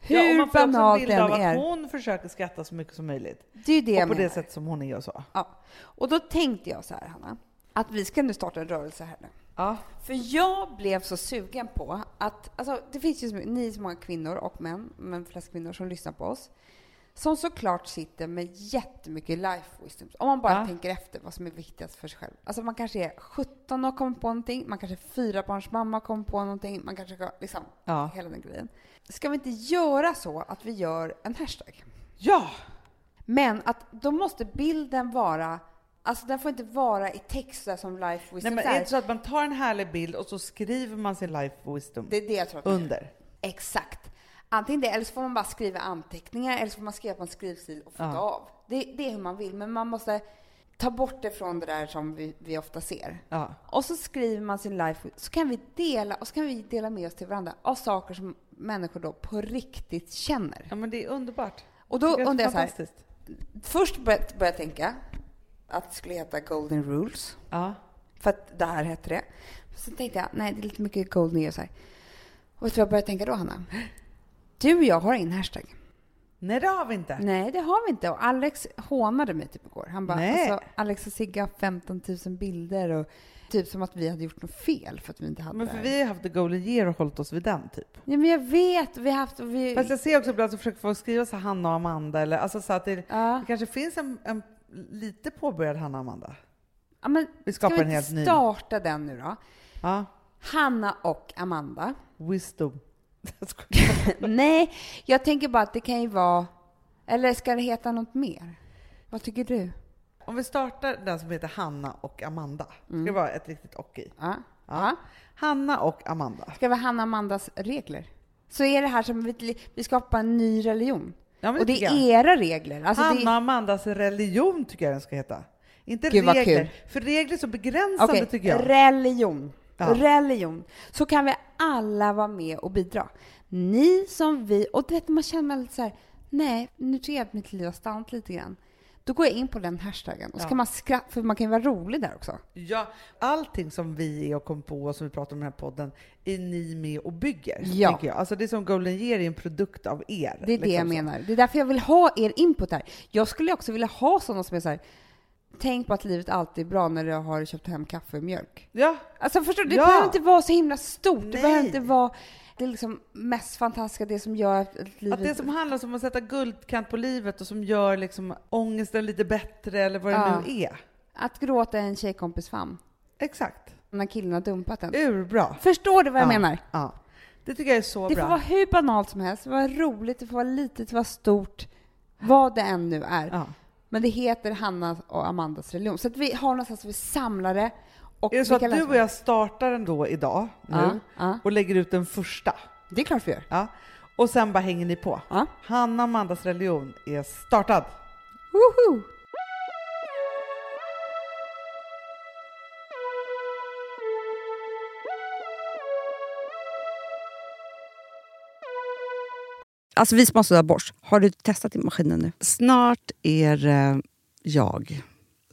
Hur ja, och man får också en banalt bild av än är. att hon försöker skratta så mycket som möjligt. Det är ju det och på det sätt som hon är och så. Ja. Och då tänkte jag så här, Hanna, att vi ska nu starta en rörelse här nu. Ja. För jag blev så sugen på att, alltså det finns ju så, ni så många kvinnor och män, men flest kvinnor som lyssnar på oss, som såklart sitter med jättemycket life wisdom. Om man bara Ja. tänker efter vad som är viktigast för sig själv. Alltså man kanske är 17 och kommit på någonting, man kanske är fyrabarnsmamma och kommit på någonting, man kanske liksom, Ja. hela den grejen. Ska vi inte göra så att vi gör en hashtag? Ja! Men att då måste bilden vara, alltså den får inte vara i text där som life Nej, wisdom. men så är det inte så att man tar en härlig bild och så skriver man sin life wisdom det är det jag tror under? Exakt. Antingen det, eller så får man bara skriva anteckningar, eller så får man skriva på en skrivstil och fota Ja. av. Det, det är hur man vill, men man måste ta bort det från det där som vi, vi ofta ser. Ja. Och så skriver man sin life, så kan vi dela, och så kan vi dela med oss till varandra av saker som människor då på riktigt känner. ja, men det är underbart. Och då är undrar jag så här, först började jag tänka att det skulle heta Golden Rules. Ja. För att det här hette det. Sen tänkte jag, nej det är lite mycket golden years här. Och vet du vad jag började tänka då, Hanna? Du och jag har ingen hashtag. Nej, det har vi inte. Nej, det har vi inte. Och Alex hånade mig typ igår. Han bara, Nej. alltså, Alex och Sigge har 15 000 bilder och typ som att vi hade gjort något fel för att vi inte hade Men för vi har haft the golden year och hållit oss vid den typ. Ja, men jag vet. Vi har haft... och Vi... Fast jag ser också ibland så försöker folk skriva så här, Hanna och Amanda eller alltså så att det, ja. det kanske finns en, en lite påbörjad Hanna Amanda. ja, men Vi ska skapar vi en helt ny. starta den nu då? Ja. Hanna och Amanda. Wisdom. Nej, jag tänker bara att det kan ju vara... Eller ska det heta något mer? Vad tycker du? Om vi startar den som heter Hanna och Amanda. Ska Mm. det vara ett riktigt och i? Ja. Ja. Hanna och Amanda. Ska vi ha Hanna och Amandas regler? Så är det här som vi, vi skapar en ny religion. Ja, Och det är era regler. Alltså Hanna det, och Amandas religion tycker jag den ska heta. Inte Gud, regler. För regler är så begränsande Okej, tycker jag. religion. Ja. Religion. Så kan vi alla vara med och bidra. Ni som vi, och du vet man känner lite så här, nej, nu tycker jag att mitt liv har stannat lite grann. Då går jag in på den hashtaggen och så Ja. kan man skratta, för man kan ju vara rolig där också. Ja, allting som vi är och kom på och som vi pratar om i den här podden är ni med och bygger. Ja. Tänker jag. Alltså det som Golden Year är en produkt av er. Det är det liksom jag så. menar. Det är därför jag vill ha er input här. Jag skulle också vilja ha sådana som är så här, tänk på att livet alltid är bra när du har köpt hem kaffe och mjölk. Ja, Alltså förstår du, det Ja. behöver inte vara så himla stort. Det Nej. behöver inte vara det liksom mest fantastiska, det som gör att livet... att det som handlar om att sätta guldkant på livet och som gör liksom ångesten lite bättre eller vad det Ja. nu är. Att gråta i en tjejkompis famn Exakt. när killen har dumpat en. Urbra. Förstår du vad jag Ja. menar? Ja. Det tycker jag är så Det bra. får vara hur banalt som helst, det får vara roligt, det får vara litet, det får vara stort. Vad det än nu är. Ja. Men det heter Hanna och Amandas religion. Så att vi har någonstans vi samlar det. Och Är det så att du och jag startar den då idag, nu, Ja, ja. och lägger ut den första? Det är klart vi gör. Ja. Och sen bara hänger ni på. Ja. Hanna och Amandas religion är startad. Woho! Alltså vi som har sådär borst, har du testat i maskinen nu? Snart är det jag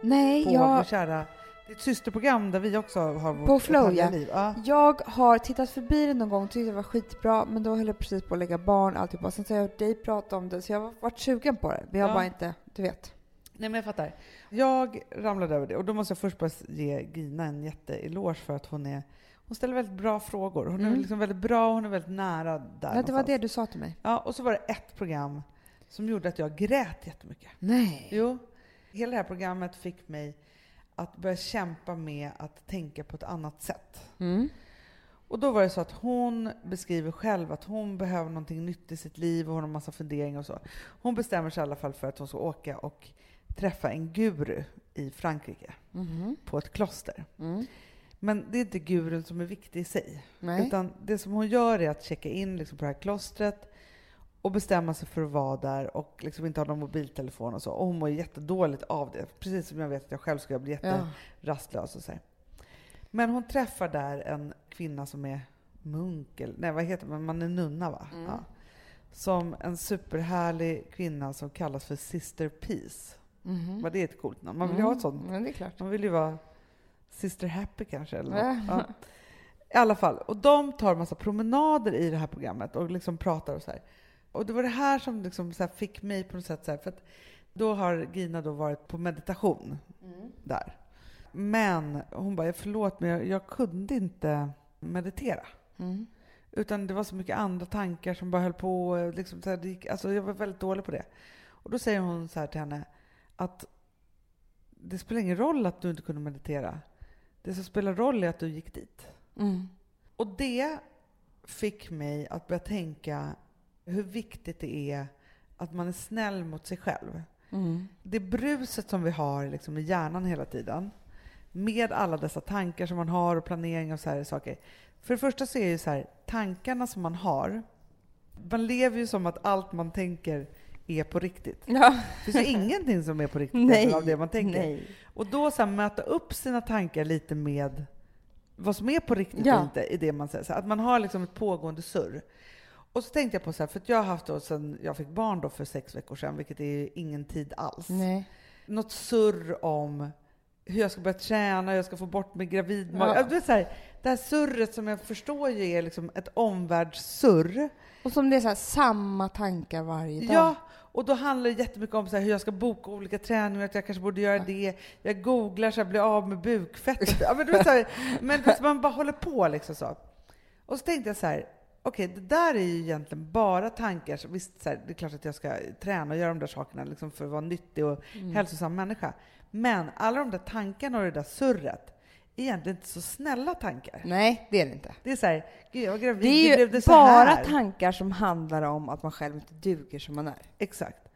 Nej, På jag, vår kära... Är ett systerprogram där vi också har vårt På Flow, ja. liv. Ja. jag har tittat förbi det någon gång och tyckte det var skitbra men då höll jag precis på att lägga barn och alltihopa. Sen så har jag hört dig prata om det så jag har varit sugen på det. Vi har Ja. bara inte, du vet. Nej men jag fattar. Jag ramlade över det och då måste jag först bara ge Gina en jätteeloge för att hon är hon ställer väldigt bra frågor. Hon är Mm. liksom väldigt bra, hon är väldigt nära där Ja, det var det du sa till mig. Ja, och så var det ett program som gjorde att jag grät jättemycket. Nej. Jo. Hela det här programmet fick mig att börja kämpa med att tänka på ett annat sätt. Mm. Och då var det så att hon beskriver själv att hon behöver någonting nytt i sitt liv och hon har massa funderingar och så. Hon bestämmer sig i alla fall för att hon ska åka och träffa en guru i Frankrike Mhm. på ett kloster. Mm. Men det är inte gurun som är viktig i sig. Nej. Utan det som hon gör är att checka in liksom på det här klostret och bestämma sig för att vara där och liksom inte ha någon mobiltelefon och så. Och hon mår jättedåligt av det. Precis som jag vet att jag själv skulle bli ja. jätterastlös och så här. Men hon träffar där en kvinna som är munk, eller nej vad heter man, man är nunna va? Mm. Ja. Som en superhärlig kvinna som kallas för Sister Peace. Mhm. Vad det är ett coolt namn. Man vill ju ha ett sånt Men det är klart. man vill ju vara Sister Happy kanske. Eller Ja. något. Ja. I alla fall. Och de tar massa promenader i det här programmet och liksom pratar och så här. Och det var det här som liksom så här fick mig på något sätt så här, för att då har Gina då varit på meditation Mm. där. Men hon bara, förlåt men jag, jag kunde inte meditera. Mm. Utan det var så mycket andra tankar som bara höll på. Liksom så här, gick, alltså jag var väldigt dålig på det. Och då säger hon så här till henne att det spelar ingen roll att du inte kunde meditera. Det som spelar roll är att du gick dit. Mm. Och det fick mig att börja tänka hur viktigt det är att man är snäll mot sig själv. Mm. Det bruset som vi har liksom i hjärnan hela tiden, med alla dessa tankar som man har och planering och så här saker. För det första så är ju så här, tankarna som man har, man lever ju som att allt man tänker är på riktigt. Ja. Det finns ju ingenting som är på riktigt Nej. av det man tänker. Nej. Och då så här, möta upp sina tankar lite med vad som är på riktigt Ja. och inte i det man säger. Så att man har liksom ett pågående surr. Och så tänkte jag på så här, för jag har haft då sen jag fick barn då för sex veckor sedan, vilket är ingen tid alls. Nej. Något surr om hur jag ska börja träna, hur jag ska få bort min gravidmage. Ja. Ja. Så här, det här surret som jag förstår ju är liksom ett omvärldssurr. Och som det är här, samma tankar varje dag. Ja, och då handlar det jättemycket om så här, hur jag ska boka olika träningar, att jag kanske borde göra det. Jag googlar så här, bli av med bukfett. Ja, men du vet, så här, men man bara håller på liksom så. Och så tänkte jag så här, okej, det där är ju egentligen bara tankar. Visst, så här, det är klart att jag ska träna och göra de där sakerna liksom för att vara nyttig och Mm. hälsosam människa. Men alla de där tankarna och det där surret är egentligen inte så snälla tankar. Nej, det är det inte. Det är så här, gud jag var gravid, Det är ju blev det så bara här. tankar som handlar om att man själv inte duger som man är. Exakt.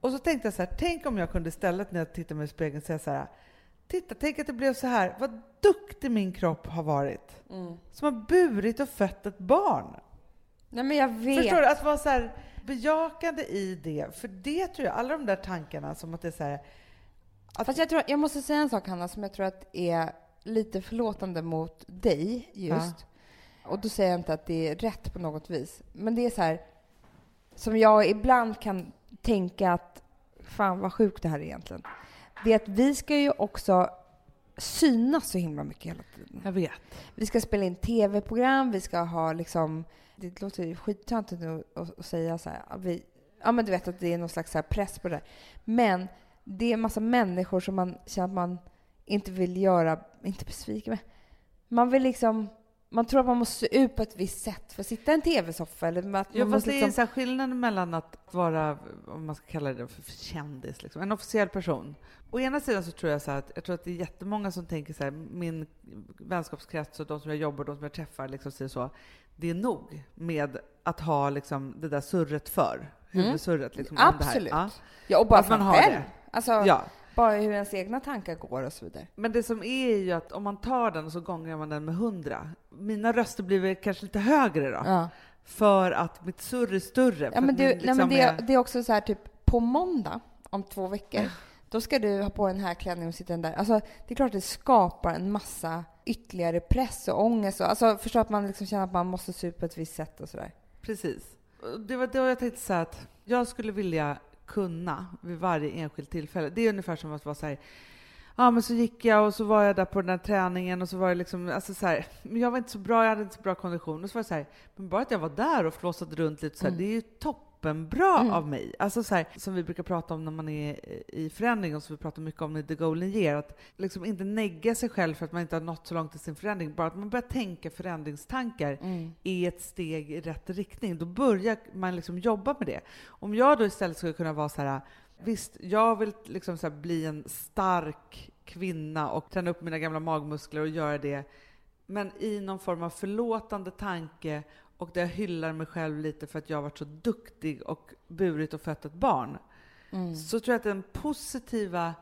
Och så tänkte jag så här, tänk om jag kunde istället när jag tittar mig i spegeln säga så här, titta, tänk att det blev så här, vad duktig min kropp har varit. Som har burit och fött ett barn. Nej, men jag vet. Förstår du? Att vara så här bejakande i det. För det tror jag, alla de där tankarna som att det är så här, att, Fast jag, tror, jag måste säga en sak, Hanna, som jag tror att är lite förlåtande mot dig just. Och då säger jag inte att det är rätt på något vis. Men det är så här, som jag ibland kan tänka att fan vad sjukt det här är egentligen. Det är att vi ska ju också synas så himla mycket hela tiden. jag vet. Vi ska spela in tv-program, vi ska ha liksom... Det låter ju skittöntigt nu att, säga så här. Vi, ja, men du vet att det är någon slags press på det där. Men det är en massa människor som man känner att man inte vill göra, inte besviken med. Man vill liksom... Man tror att man måste se ut på ett visst sätt för att sitta i en tv-soffa. Eller att man Ja, fast måste det är liksom, så här skillnaden mellan att vara, om man ska kalla det för kändis, liksom, en officiell person. Å ena sidan så tror jag så att, jag tror att det är jättemånga som tänker så här, min vänskapskrets och de som jag jobbar de som jag träffar, liksom så, det är nog med att ha liksom det där surret för, huvudsurret. Liksom, här. Absolut. Ja. ja, och bara att man har själv. det. Alltså, ja. Bara hur ens egna tankar går och så vidare. Men det som är ju att om man tar den så gånger man den med hundra, mina röster blir väl kanske lite högre då, Ja. för att mitt surr är större. Ja, men du, min nej, men det, liksom är- det är också så här, typ på måndag om två veckor, då ska du ha på den här klänningen och sitta den där. Alltså, det är klart att det skapar en massa ytterligare press och ångest. Och, alltså, förstå att man liksom känner att man måste se ut på ett visst sätt och sådär. Precis. Det var då jag tänkte så här att jag skulle vilja kunna vid varje enskilt tillfälle. Det är ungefär som att vara så här, ja men så gick jag och så var jag där på den här träningen och så var det liksom, alltså så här, jag var inte så bra, jag hade inte så bra kondition. Och så var det så här, men bara att jag var där och flåsade runt lite så här, Mm. det är ju toppen. Toppenbra Mm. av mig. Alltså så här, som vi brukar prata om när man är i förändring och som vi pratar mycket om i The Golden Year, att liksom inte negga sig själv för att man inte har nått så långt i sin förändring, bara att man börjar tänka förändringstankar Mm. är ett steg i rätt riktning. Då börjar man liksom jobba med det. Om jag då istället skulle kunna vara så här, visst, jag vill liksom så bli en stark kvinna och träna upp mina gamla magmuskler och göra det, men i någon form av förlåtande tanke och där jag hyllar mig själv lite för att jag har varit så duktig och burit och fött ett barn, Mm. så tror jag att den positiva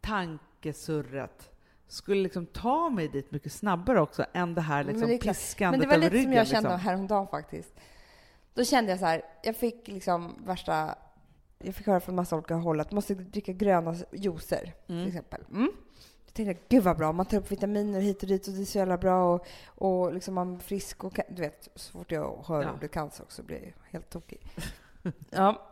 tankesurret skulle liksom ta mig dit mycket snabbare också än det här liksom det är klart. piskandet Men det var över lite som ryggen. jag kände liksom. häromdagen faktiskt. Då kände jag så här, jag fick liksom värsta... Jag fick höra från massa olika håll att man måste dricka gröna juicer, till Mm. exempel. Mm. Tänkte gud vad bra, man tar upp vitaminer hit och dit och det är så jävla bra och, och liksom man är frisk och du vet, så fort jag hör Ja. ordet cancer också blir jag helt tokig. ja.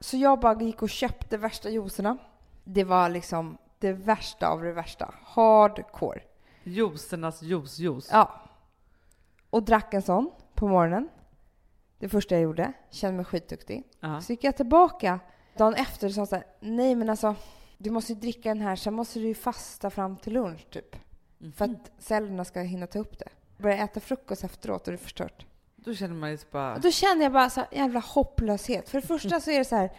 Så jag bara gick och köpte värsta juicerna. Det var liksom det värsta av det värsta. Hardcore. Juicernas juice-juice. Ja. Och drack en sån på morgonen. Det första jag gjorde. Kände mig skitduktig. Ja. Så gick jag tillbaka dagen efter och sa så här, nej men alltså, du måste ju dricka den här, sen måste du ju fasta fram till lunch typ. Mhm. För att cellerna ska hinna ta upp det. Börja äta frukost efteråt och det är förstört. Då känner man ju bara... Och då kände jag bara så här, jävla hopplöshet. För det första så är det så här,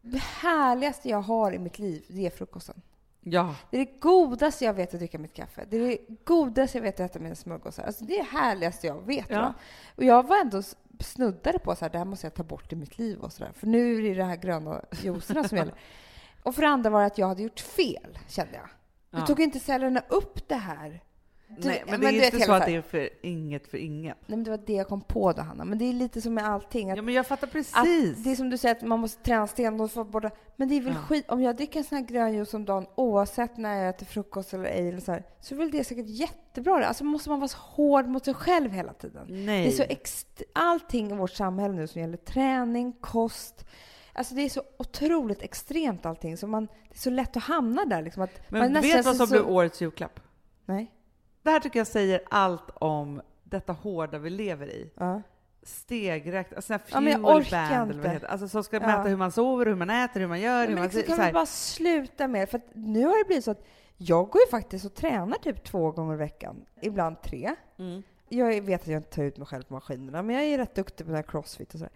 det härligaste jag har i mitt liv, det är frukosten. Ja. Det är det godaste jag vet att dricka mitt kaffe. Det är det godaste jag vet att äta mina smörgåsar. Alltså det är det härligaste jag vet. Ja. Va? Och jag var ändå snuddade på så här, det här måste jag ta bort i mitt liv och så där. För nu är det det här gröna juicerna som gäller. Och för det andra var det att jag hade gjort fel, kände jag. Ja. Tog inte cellerna upp det här. Du- Nej, men men det är inte så att det är för inget för inget. Nej, men det var det jag kom på då, Hanna. Men det är lite som med allting. Att Ja, men jag fattar att precis. det är som du säger, att man måste träna stenhårt för borta. Men det är väl Ja. skit. Om jag dricker en sån här grön juice om dagen, oavsett när jag äter frukost eller ej, eller så, här, så är väl det säkert jättebra. Alltså måste man vara så hård mot sig själv hela tiden. Nej. Det är så ext- allting i vårt samhälle nu som gäller träning, kost. Alltså det är så otroligt extremt allting. Så man, det är så lätt att hamna där. Liksom, att men vet du vad så- som blir årets julklapp? Nej. Det här tycker jag säger allt om detta hårda vi lever i. Ja. Stegräknat, alltså Ja, jag fuel orkar band eller vad det heter. Alltså som ska Ja. mäta hur man sover, hur man äter, hur man gör, Nej, hur men man... liksom, kan så vi här. bara sluta med För att nu har det blivit så att jag går ju faktiskt och tränar typ två gånger i veckan. Ibland tre. Mm. Jag vet att jag inte tar ut mig själv på maskinerna, men jag är rätt duktig på det här crossfit och sådär.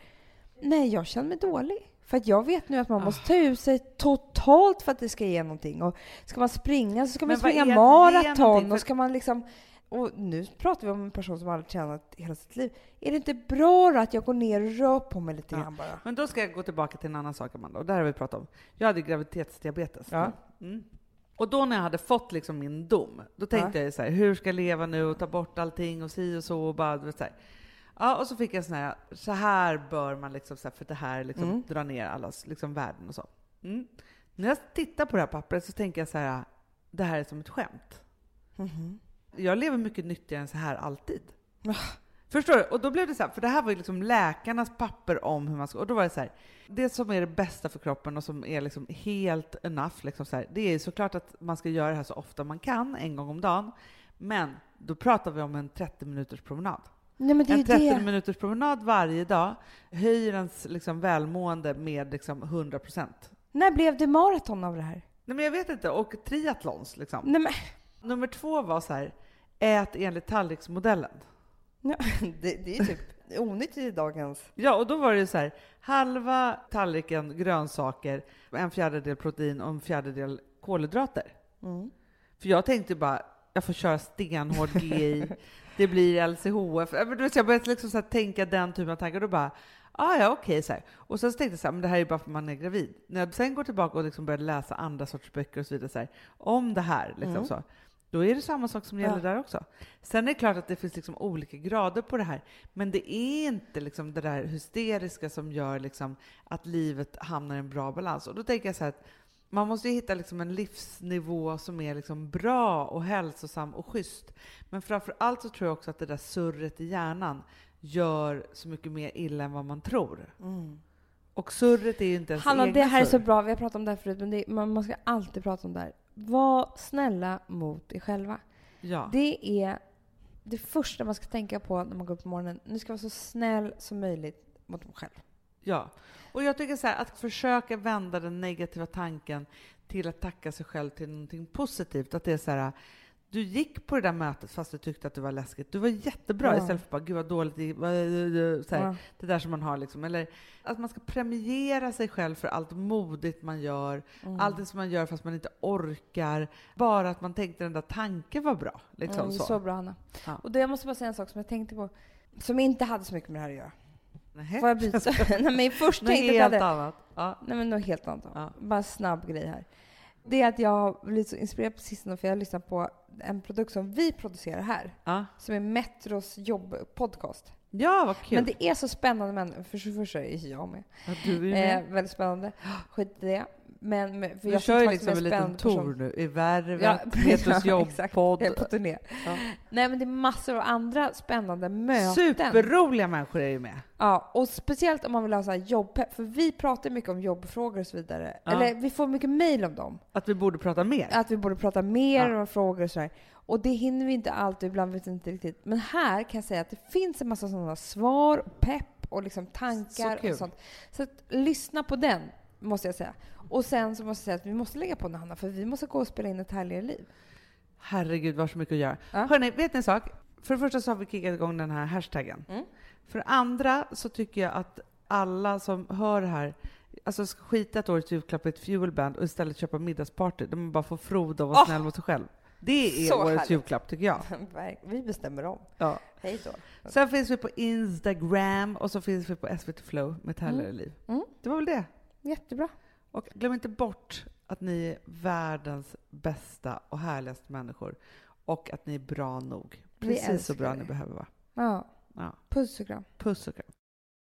Nej, jag känner mig dålig. För att jag vet nu att man måste Ah. ta ut sig totalt för att det ska ge någonting. Och ska man springa så ska man springa maraton och ska man liksom... Och nu pratar vi om en person som aldrig tränat hela sitt liv. Är det inte bra då att jag går ner och rör på mig lite Ja. grann bara? Men då ska jag gå tillbaka till en annan sak, Amanda, och där har vi pratat om. Jag hade graviditetsdiabetes. Ja. Mm. Och då när jag hade fått liksom min dom, då tänkte Ja. jag så här, hur ska jag leva nu och ta bort allting och si och så och bara, så här. Ja, och så fick jag sån här, så här bör man liksom, för det här liksom Mm. dra ner allas liksom värden och så. Mm. När jag tittar på det här pappret så tänker jag så här, det här är som ett skämt. Mhm. Jag lever mycket nyttigare än så här alltid. Ah. Förstår du? Och då blev det så här, för det här var ju liksom läkarnas papper om hur man ska, och då var det så här, det som är det bästa för kroppen och som är liksom helt enough, liksom så här, det är ju såklart att man ska göra det här så ofta man kan, en gång om dagen. Men då pratar vi om en 30 minuters promenad. Nej, En ju 30 det. minuters promenad varje dag höjer ens liksom välmående med liksom 100 procent. När blev det maraton av det här? Nej men jag vet inte, och triathlons liksom. Nej, men, Nummer två var så här, ät enligt tallriksmodellen. ja, det, det är typ onyttigt i dagens... Ja, och då var det så här, halva tallriken grönsaker, en fjärdedel protein och en fjärdedel kolhydrater. Mm. För jag tänkte bara, jag får köra stenhård GI, det blir LCHF. Jag började liksom så tänka den typen av tankar, och då bara, ah, ja okej. så här. Och sen så tänkte jag så här, men det här är bara för att man är gravid. När jag sen går tillbaka och liksom började läsa andra sorters böcker och så vidare, så här, om det här, liksom Mm. så, då är det samma sak som gäller Ja. där också. Sen är det klart att det finns liksom olika grader på det här, men det är inte liksom det där hysteriska som gör liksom att livet hamnar i en bra balans. Och då tänker jag så här att man måste ju hitta liksom en livsnivå som är liksom bra och hälsosam och schysst. Men framför allt så tror jag också att det där surret i hjärnan gör så mycket mer illa än vad man tror. Och surret är ju inte ens Hanna, det här är surr. så bra. Vi har pratat om det här förut, men det, man, man ska alltid prata om det här. Var snälla mot er själva. Ja. Det är det första man ska tänka på när man går upp på morgonen. Nu ska jag vara så snäll som möjligt mot mig själv. Ja. Och jag tycker så här, att försöka vända den negativa tanken till att tacka sig själv till någonting positivt. Att det är så här, du gick på det där mötet fast du tyckte att det var läskigt. Du var jättebra Ja. istället för bara, gud vad dåligt det gick." så här, Ja. Det där som man har liksom. Eller att man ska premiera sig själv för allt modigt man gör, Mm. allt det som man gör fast man inte orkar. Bara att man tänkte den där tanken var bra. Liksom Mm, så. så bra, Hanna. Ja. Och då jag måste bara säga en sak som jag tänkte på, som inte hade så mycket med det här att göra. Nähä. Får jag byta? Nej, men först Något tänkte helt det annat. Ja. Nej, men något helt annat. Ja. Bara en snabb grej här. Det är att jag har blivit så inspirerad på sistone för jag har lyssnat på en produkt som vi producerar här, Ja. som är Metros jobbpodcast. ja, vad kul. Men det är så spännande, men för så första är jag med. ja, du är med. Eh, väldigt spännande. Skit i det. Men, men för Du jag kör ju liksom en liten tour nu i Värvet, Ja, Petrus jobbpodd. Jag är på turné. Ja. Nej, men det är massor av andra spännande möten. Superroliga människor är ju med. Ja, och speciellt om man vill ha så här jobbpepp, för vi pratar mycket om jobbfrågor och så vidare. Ja. Eller vi får mycket mejl om dem. Att vi borde prata mer. Att vi borde prata mer Ja. om frågor och sådär. Och det hinner vi inte alltid, ibland vet vi inte riktigt. Men här kan jag säga att det finns en massa sådana svar, pepp och liksom Så tankar kul. och sånt. Så att, lyssna på den, måste jag säga. Och sen så måste jag säga att vi måste lägga på nu, Hanna, för vi måste gå och spela in ett härligare liv. Herregud, vad så mycket att göra. Ja. Hörni, vet ni en sak? För det första så har vi kickat igång den här hashtaggen. Mm. För det andra så tycker jag att alla som hör det här Alltså ska skita ett årets julklapp i ett fuelband och istället köpa middagsparty där man bara får froda och vara Åh! snäll mot sig själv. Det är Så årets härligt. julklapp tycker jag. vi bestämmer om. Ja. Hej då. Sen finns vi på Instagram och så finns vi på SVT Flow med ett härligare liv. Mm. Det var väl det. Jättebra. Och glöm inte bort att ni är världens bästa och härligaste människor och att ni är bra nog. Precis så bra er. ni behöver vara. Ja. Ja. Puss och kram. Puss och kram.